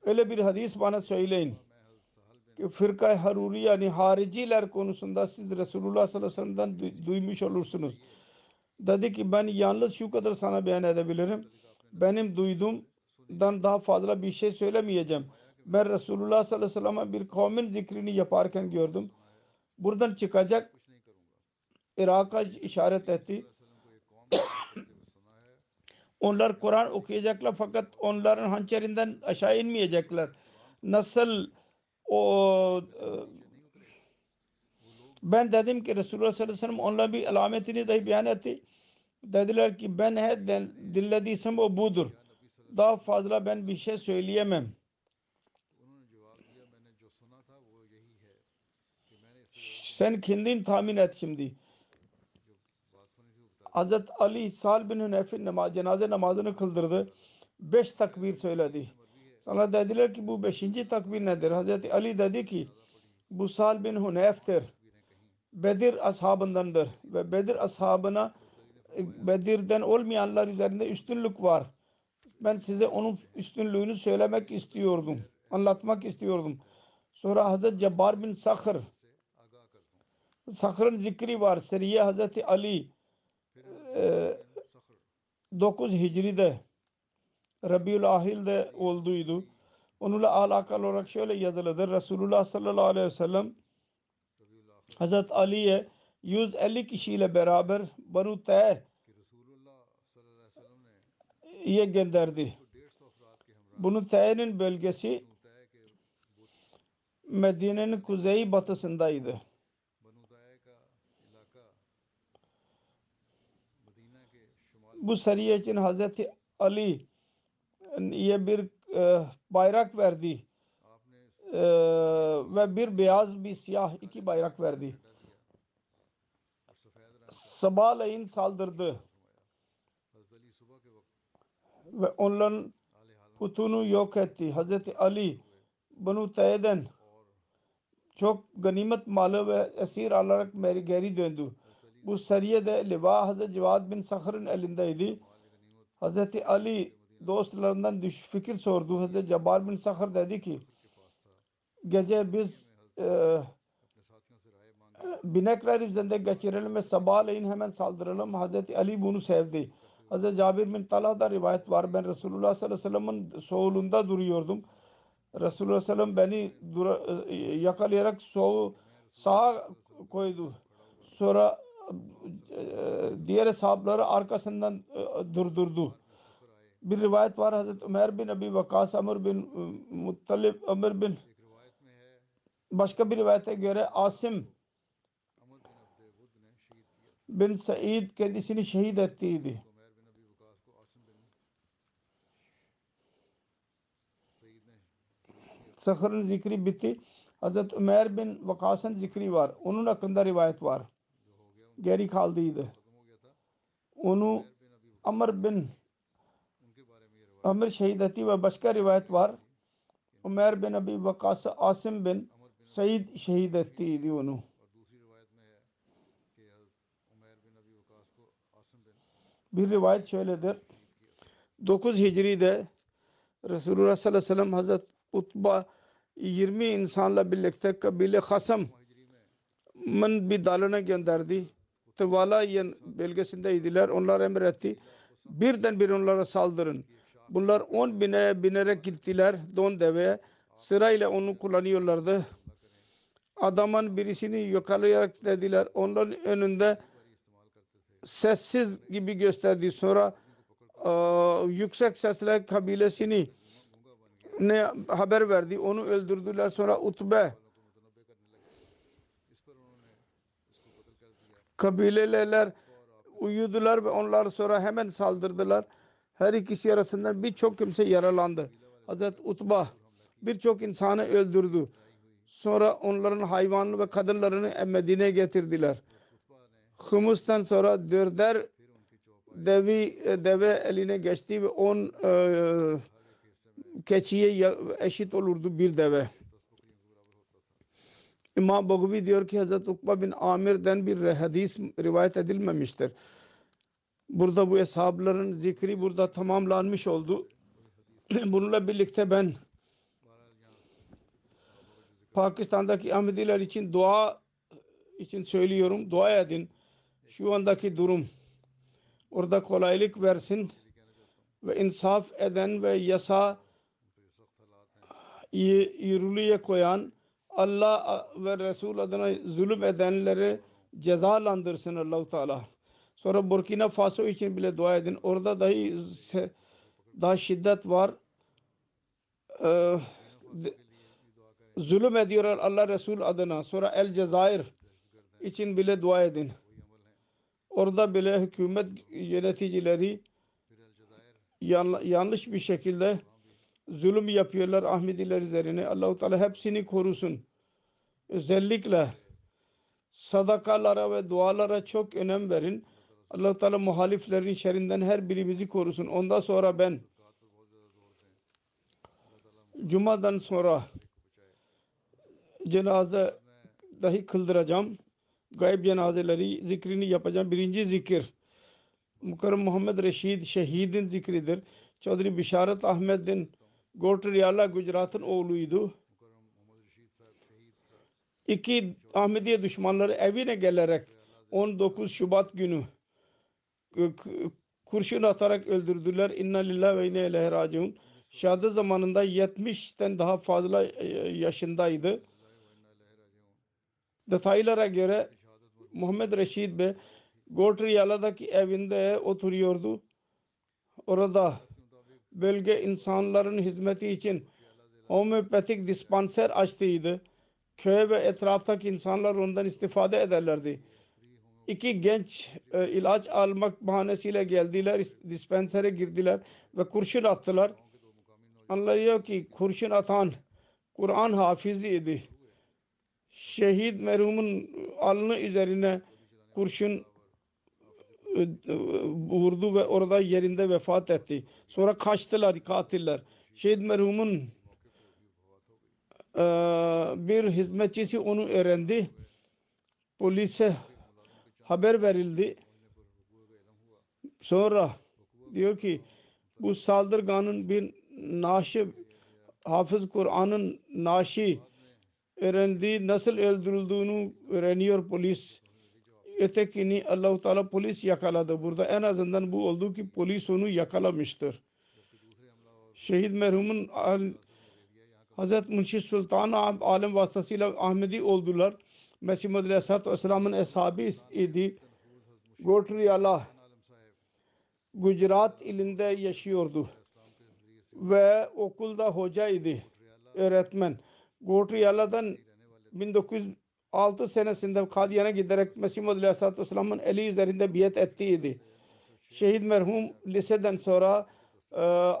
Öyle bir hadis bana söyleyin. Ki fırkay haruri yani hariciler konusunda siz Resulullah sallallahu aleyhi ve sellem'den duymuş olursunuz. Dedi ki ben yalnız şu kadar sana beyan edebilirim. Benim duyduğumdan daha fazla bir şey söylemeyeceğim. Ben Resulullah sallallahu aleyhi ve sellem'e bir kavmin zikrini yaparken gördüm. Buradan çıkacak Irak'a işaret etti. [coughs] onlar Kur'an okuyacaklar fakat onların hançerinden aşağı inmeyecekler. Nasıl o e, ben dedim ki Resulullah sallallahu aleyhi ve sellem onların bir alametini dahi beyan etti. Dediler ki ben he dinlediysem o budur. Daha fazla ben bir şey söyleyemem. Sen kendin tahmin et şimdi. Hazret Ali Sal bin Hünef'in namaz, cenaze namazını kıldırdı. Beş takbir söyledi. Sana dediler ki bu beşinci takbir nedir? Hazreti Ali dedi ki bu Sal bin Hünef'tir. Bedir ashabındandır ve Bedir ashabına e, Bedir'den olmayanlar üzerinde üstünlük var. Ben size onun üstünlüğünü söylemek istiyordum. Anlatmak istiyordum. Sonra Hazreti Cebbar bin Sakır Sakır'ın zikri var. Seriye Hazreti Ali 9 Hicri'de Rabiül Ahil'de olduydu. Onunla alakalı olarak şöyle yazılıdır. Resulullah sallallahu aleyhi ve sellem Hazret Ali'ye 150 kişiyle beraber Banu Te'e ye gönderdi. Bunu Te'e'nin bölgesi Medine'nin kuzey batısındaydı. bu sariye için Hazreti Ali e, ye bir e, bayrak verdi e, ve bir beyaz bir siyah iki bayrak verdi. Sabahleyin saldırdı. Ve onların putunu yok etti. Hazreti Ali bunu Teyden çok ganimet malı ve esir alarak geri döndü. Bu sariye de liva Hazreti Cevad bin Sakır'ın elindeydi. Hazreti Ali dostlarından düş fikir sordu. Hazreti Cabbar bin Sakır dedi ki gece biz e, binekler üzerinde geçirelim ve sabahleyin hemen saldıralım. Hazreti Ali bunu sevdi. Hazreti Cabir bin Talha'da rivayet var. Ben Resulullah sallallahu aleyhi ve sellem'in soğulunda duruyordum. Resulullah sallallahu aleyhi ve sellem beni e, yakalayarak soğu sağa koydu. Sonra e, diğer sahabları arkasından e, durdurdu. Bir rivayet var Hazreti Ömer bin Abi Vakas, Amr bin e, Muttalib, Ömer bin başka bir rivayete göre Asim bin Said kendisini şehit ettiydi. Sahr'ın zikri bitti. Hazreti Ömer bin Vakas'ın zikri var. Onun hakkında rivayet var geri kaldıydı. Onu Amr bin Amr şehit etti ve başka rivayet var. Ömer bin Abi Vakas Asim bin Said şehit ettiydi onu. Bir rivayet şöyledir. 9 Hicri'de Resulullah sallallahu aleyhi ve sellem Hazret Utba 20 insanla birlikte kabile Hasam Mın bir dalına gönderdi. Tıvalayen bölgesindeydiler. Onlar emretti. Birden bir onlara saldırın. Bunlar 10 bine binerek gittiler. Don deveye. Sırayla onu kullanıyorlardı. Adamın birisini yakalayarak dediler. Onların önünde sessiz gibi gösterdi. Sonra eee, yüksek sesle kabilesini ne haber verdi. Onu öldürdüler. Sonra Utbe kabileler uyudular ve onlar sonra hemen saldırdılar. Her ikisi arasından birçok kimse yaralandı. Hazret Utba birçok insanı öldürdü. Sonra onların hayvanlı ve kadınlarını Medine'ye getirdiler. Humus'tan sonra dörder devi, deve eline geçti ve on e, keçiye ya- eşit olurdu bir deve. İmam Bogvi diyor ki Hazreti Ukba bin Amir'den bir hadis rivayet edilmemiştir. Burada bu eshabların zikri burada tamamlanmış oldu. [clears throat] Bununla birlikte ben Pakistan'daki Ahmediler için dua için söylüyorum. Dua edin. Şu andaki durum orada kolaylık versin ve insaf eden ve yasa yürürlüğe koyan Allah ve Resul adına zulüm edenleri cezalandırsın Allahu Teala. Sonra Burkina Faso için bile dua edin. Orada dahi daha şiddet var. Ee, zulüm ediyorlar Allah Resul adına. Sonra El Cezayir için bile dua edin. Orada bile hükümet yöneticileri yan- yanlış bir şekilde zulüm yapıyorlar Ahmediler üzerine. Allahu Teala hepsini korusun. Özellikle sadakalara ve dualara çok önem verin. Allah Teala muhaliflerin şerrinden her birimizi korusun. Ondan sonra ben Cuma'dan sonra cenaze dahi kıldıracağım. Gayb cenazeleri zikrini yapacağım. Birinci zikir Mukarrem Muhammed Reşid şehidin zikridir. Çodri Bişaret Ahmet'in Gotriyala Gujarat'ın oğluydu. İki Ahmediye düşmanları evine gelerek 19 Şubat günü kurşun atarak öldürdüler. İnna lillahi ve inna ileyhi raciun. Şehadet zamanında 70'ten daha fazla e, yaşındaydı. Detaylara göre Muhammed Reşid Bey Gotriyala'daki evinde oturuyordu. Orada bölge insanların hizmeti için homeopatik dispanser açtıydı. Köy ve etraftaki insanlar ondan istifade ederlerdi. İki genç e, ilaç almak bahanesiyle geldiler, is- dispensere girdiler ve kurşun attılar. Anlıyor ki kurşun atan Kur'an hafizi idi. Şehit merhumun alnı üzerine kurşun vurdu ve orada yerinde vefat etti. Sonra kaçtılar katiller. Şehit merhumun e, bir hizmetçisi onu öğrendi. Polise haber verildi. Sonra diyor ki bu saldırganın bir naşı Hafız Kur'an'ın naşı öğrendiği nasıl öldürüldüğünü öğreniyor polis. Ötekini Allah-u Teala polis yakaladı. Burada en azından bu oldu ki polis onu yakalamıştır. Şehit merhumun Hazret Munşi Sultan Alem vasıtasıyla Ahmedi oldular. Mesih Muhammed Aleyhisselatü Vesselam'ın eshabı idi. Gotriyala Gujarat ilinde yaşıyordu ve okulda hocaydı, öğretmen. Gotriyala'dan 1906 senesinde Kadiyan'a giderek Mesih Muhammed Aleyhisselatü Vesselam'ın eli üzerinde biat ettiydi. Şehit merhum liseden sonra e,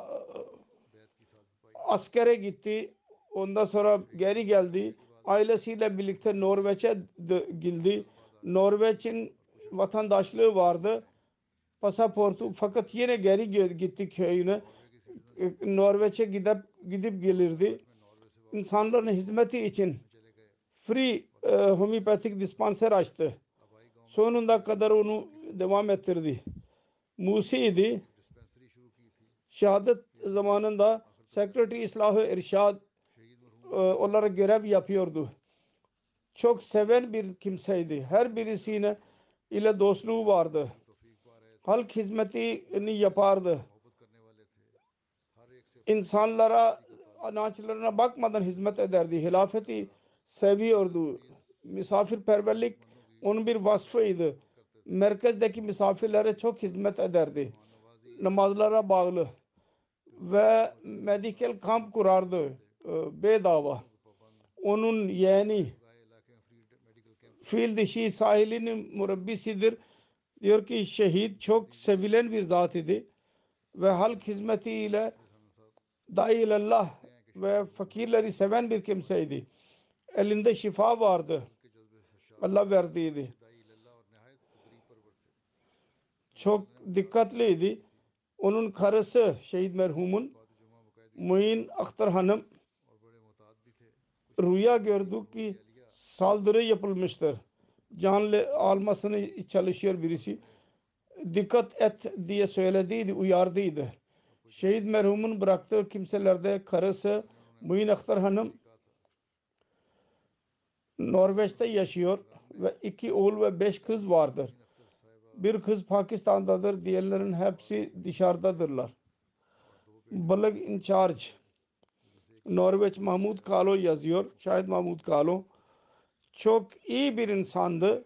askere gitti. Ondan sonra geri geldi. Ailesiyle birlikte Norveç'e geldi. Norveç'in vatandaşlığı vardı. Pasaportu fakat yine geri gitti köyüne. E, Norveç'e gidip gidip gelirdi. İnsanların hizmeti için free e, homeopatik dispanser açtı. Sonunda kadar onu devam ettirdi. Musi'ydi. Şehadet zamanında Sekreteri İslahı İrşad e, olarak görev yapıyordu. Çok seven bir kimseydi. Her birisine ile dostluğu vardı. Halk hizmetini yapardı. İnsanlara anaçlarına bakmadan hizmet ederdi. Hilafeti seviyordu. Misafirperverlik onun bir vasfıydı. Merkezdeki misafirlere çok hizmet ederdi. Namazlara bağlı ve medical kamp kurardı e, bedava. Onun yeğeni fil dişi sahilinin murabbisidir. Diyor ki şehit çok sevilen bir zat idi ve halk hizmetiyle dailallah ve fakirleri seven bir kimseydi. Elinde şifa vardı. Allah verdiydi. Çok dikkatliydi. Onun karısı şehit merhumun Muin Akhtar Hanım rüya gördü ki saldırı yapılmıştır. Canlı almasını çalışıyor birisi. Dikkat et diye söylediydi, uyardıydı. Şehit merhumun bıraktığı kimselerde karısı Muin Akhtar Hanım Norveç'te yaşıyor ve iki oğul ve beş kız vardır. Bir kız Pakistan'dadır, diğerlerin hepsi dışarıdadırlar. Balık in charge Norveç Mahmud Kalo yazıyor. Şahit Mahmud Kalo. Çok iyi bir insandı.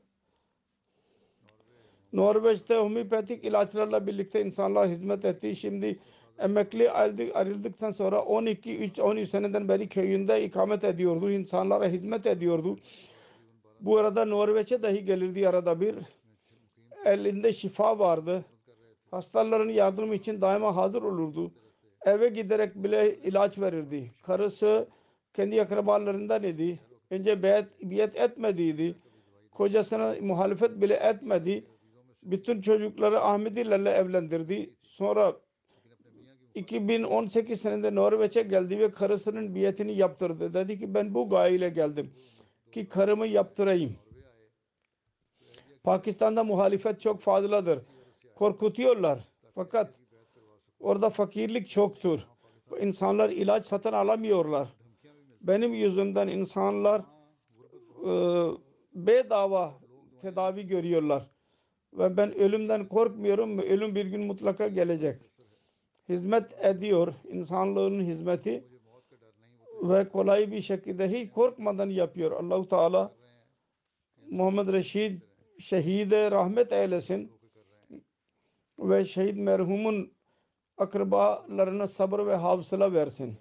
Norveç'te homeopatik ilaçlarla birlikte insanlar hizmet etti. Şimdi emekli ayrıldıktan sonra 12 3 13 seneden beri köyünde ikamet ediyordu. İnsanlara hizmet ediyordu. Bu arada Norveç'e dahi gelirdi arada bir. Elinde şifa vardı. Hastaların yardımı için daima hazır olurdu. Eve giderek bile ilaç verirdi. Karısı kendi akrabalarından idi. Önce biyet, biyet etmediydi. Kocasına muhalefet bile etmedi. Bütün çocukları Ahmedilerle evlendirdi. Sonra 2018 senede Norveç'e geldi ve karısının biyetini yaptırdı. Dedi ki ben bu gayeyle geldim. Ki karımı yaptırayım. Pakistan'da muhalefet çok fazladır. Korkutuyorlar. Fakat orada fakirlik çoktur. İnsanlar ilaç satın alamıyorlar. Benim yüzümden insanlar e, bedava tedavi görüyorlar. Ve ben ölümden korkmuyorum. Ölüm bir gün mutlaka gelecek. Hizmet ediyor. insanlığın hizmeti ve kolay bir şekilde hiç korkmadan yapıyor. Allahu Teala Muhammed Reşid şehide rahmet eylesin ve şehit merhumun akrabalarına sabır ve hafıza versin.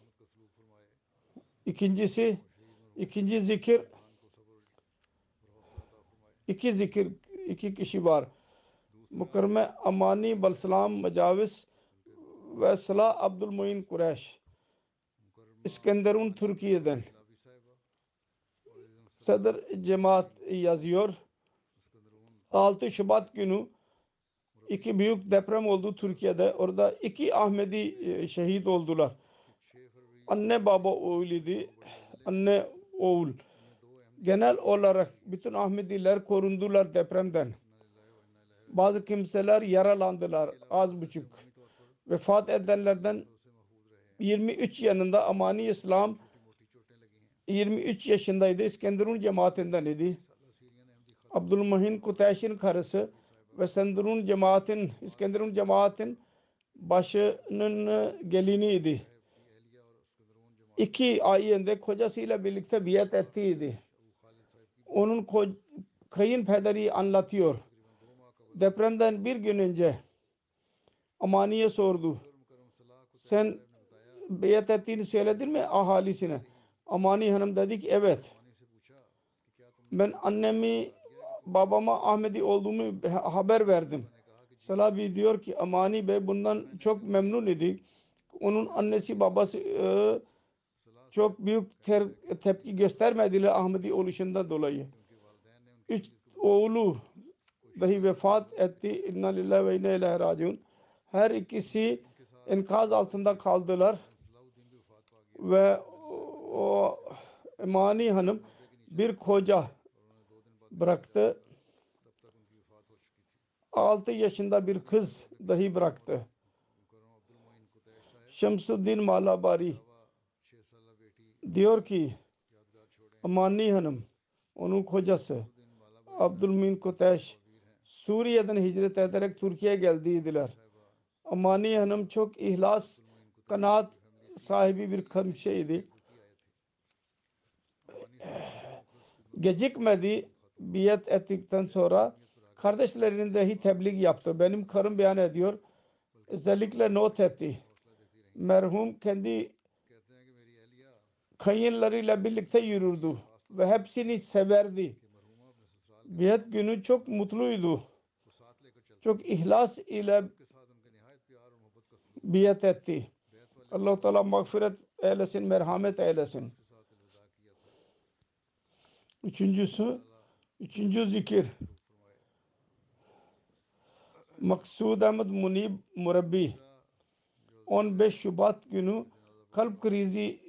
İkincisi ikinci zikir iki zikir iki kişi var. Mukarreme Amani Balsalam Macavis ve Salah Abdülmuin Kureş İskenderun Türkiye'den Sadr Cemaat yazıyor 6 Şubat günü iki büyük deprem oldu Türkiye'de. Orada iki Ahmedi e, şehit oldular. Anne baba oğluydu. Anne oğul. Genel olarak bütün Ahmediler korundular depremden. Bazı kimseler yaralandılar az buçuk. Vefat edenlerden 23 yanında Amani İslam 23 yaşındaydı. İskenderun cemaatinden idi. Abdülmuhin Kuteş'in karısı ve Sendurun cemaatin, İskenderun cemaatin başının geliniydi. İki ayında kocasıyla birlikte biat ettiydi. Onun ko kayınpederi anlatıyor. Depremden bir gün önce Amani'ye sordu. Sen beyat ettiğini söyledin mi ahalisine? Amani Hanım dedi ki evet. Ben annemi babama Ahmedi olduğumu haber verdim. Salabi diyor ki Amani Bey bundan çok memnun idi. Onun annesi babası e, çok büyük ter, tepki göstermediler Ahmedi oluşundan dolayı. Üç oğlu dahi vefat etti. İnna lillahi ve inna ilahe raciun. Her ikisi enkaz altında kaldılar. Ve o Emani Hanım bir koca bıraktı. 6 yaşında bir kız dahi bıraktı. Şemsuddin Malabari diyor ki Amani Hanım onun kocası Abdülmin Kuteş Suriye'den hicret ederek Türkiye'ye geldiydiler. Amani Hanım çok ihlas, kanaat sahibi bir kimseydi. Gecikmedi biyet ettikten sonra kardeşlerinin dahi tebliğ yaptı. Benim karım beyan ediyor. Özellikle not etti. Merhum kendi kayınlarıyla birlikte yürürdü ve hepsini severdi. Biyet günü çok mutluydu. Çok ihlas ile biyet etti. Allah Teala mağfiret eylesin, merhamet eylesin. Üçüncüsü, üçüncü zikir. Maksud Ahmet Munib Murabbi 15 Şubat günü kalp krizi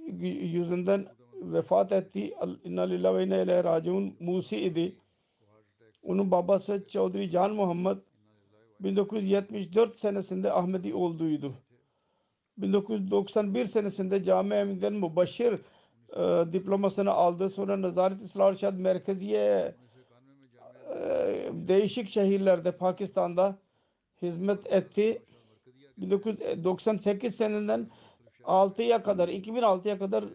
yüzünden vefat etti. İnna lillahi ve inna ileyhi raciun Musi idi. Onun babası Çavdri Can Muhammed 1974 senesinde Ahmedi olduğuydu. 1991 senesinde Cami Emin'den Mübaşir e, diplomasını aldı. Sonra Nazaret İslah Irşad Merkeziye e, değişik şehirlerde Pakistan'da hizmet etti. 1998 seneden 6'ya kadar 2006'ya kadar e,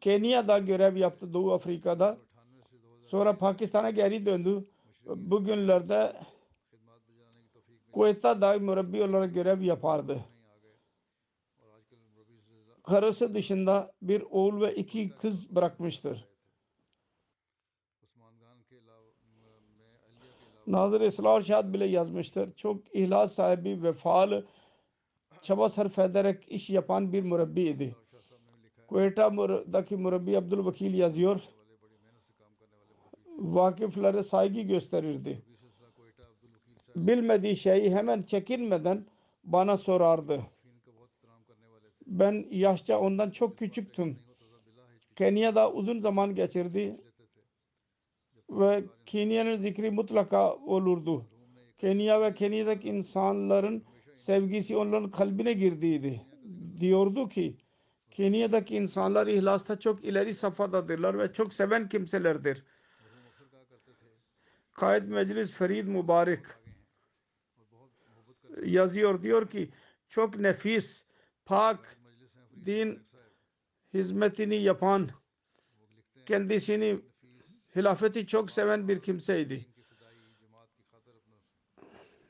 Kenya'da görev yaptı Doğu Afrika'da. Sonra Pakistan'a geri döndü. Bugünlerde Kuveyt'te mürabbi olarak görev yapardı. Karısı dışında bir oğul ve iki kız bırakmıştır. Nazır Esrar Şad bile yazmıştır. Çok ihlas sahibi, vefalı, çaba sarf ederek iş yapan bir mürebbiydi. Kuveyta'daki mürebbi Abdülvekil yazıyor. Vakıflara saygı gösterirdi. Bilmediği şeyi hemen çekinmeden bana sorardı. Ben yaşça ondan çok küçüktüm. Kenya'da uzun zaman geçirdi ve Kenya'nın zikri mutlaka olurdu. Kenya ve Kenya'daki insanların sevgisi onların kalbine girdiydi. Diyordu ki Kenya'daki insanlar ihlasta çok ileri safhadadırlar ve çok seven kimselerdir. Kaid Meclis Ferid Mübarek yazıyor diyor ki çok nefis, pak, din hizmetini yapan, kendisini hilafeti çok seven bir kimseydi.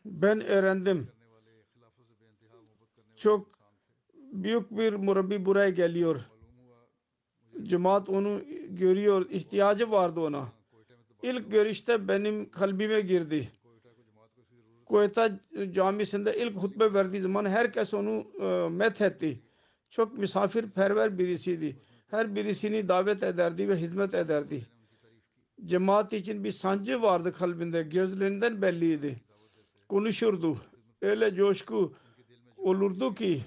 Ben öğrendim. Çok büyük bir murabbi buraya geliyor. Cemaat onu görüyor. ihtiyacı vardı ona. İlk görüşte benim kalbime girdi. Kuveyta camisinde ilk hutbe verdiği zaman herkes onu e, methetti. Çok misafirperver birisiydi. Her birisini davet ederdi ve hizmet ederdi. Cemaat için bir sancı vardı kalbinde. Gözlerinden belliydi. Konuşurdu. Öyle coşku olurdu ki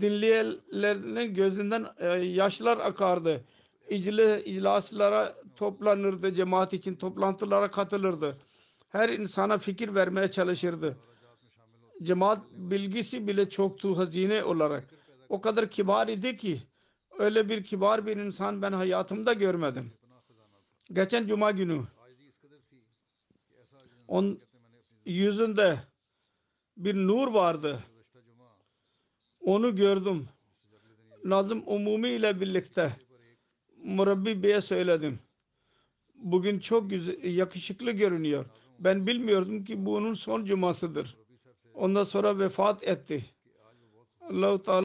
dinleyenlerin gözünden e, yaşlar akardı. İcli, iclaslara toplanırdı. Cemaat için toplantılara katılırdı. Her insana fikir vermeye çalışırdı. Cemaat bilgisi bile çoktu hazine olarak. O kadar kibar idi ki öyle bir kibar bir insan ben hayatımda görmedim. Geçen cuma günü on yüzünde bir nur vardı. Onu gördüm. Nazım Umumi ile birlikte Murabbi Bey'e söyledim. Bugün çok güzel, yakışıklı görünüyor. Ben bilmiyordum ki bunun son cumasıdır. Ondan sonra vefat etti. Allah-u Teala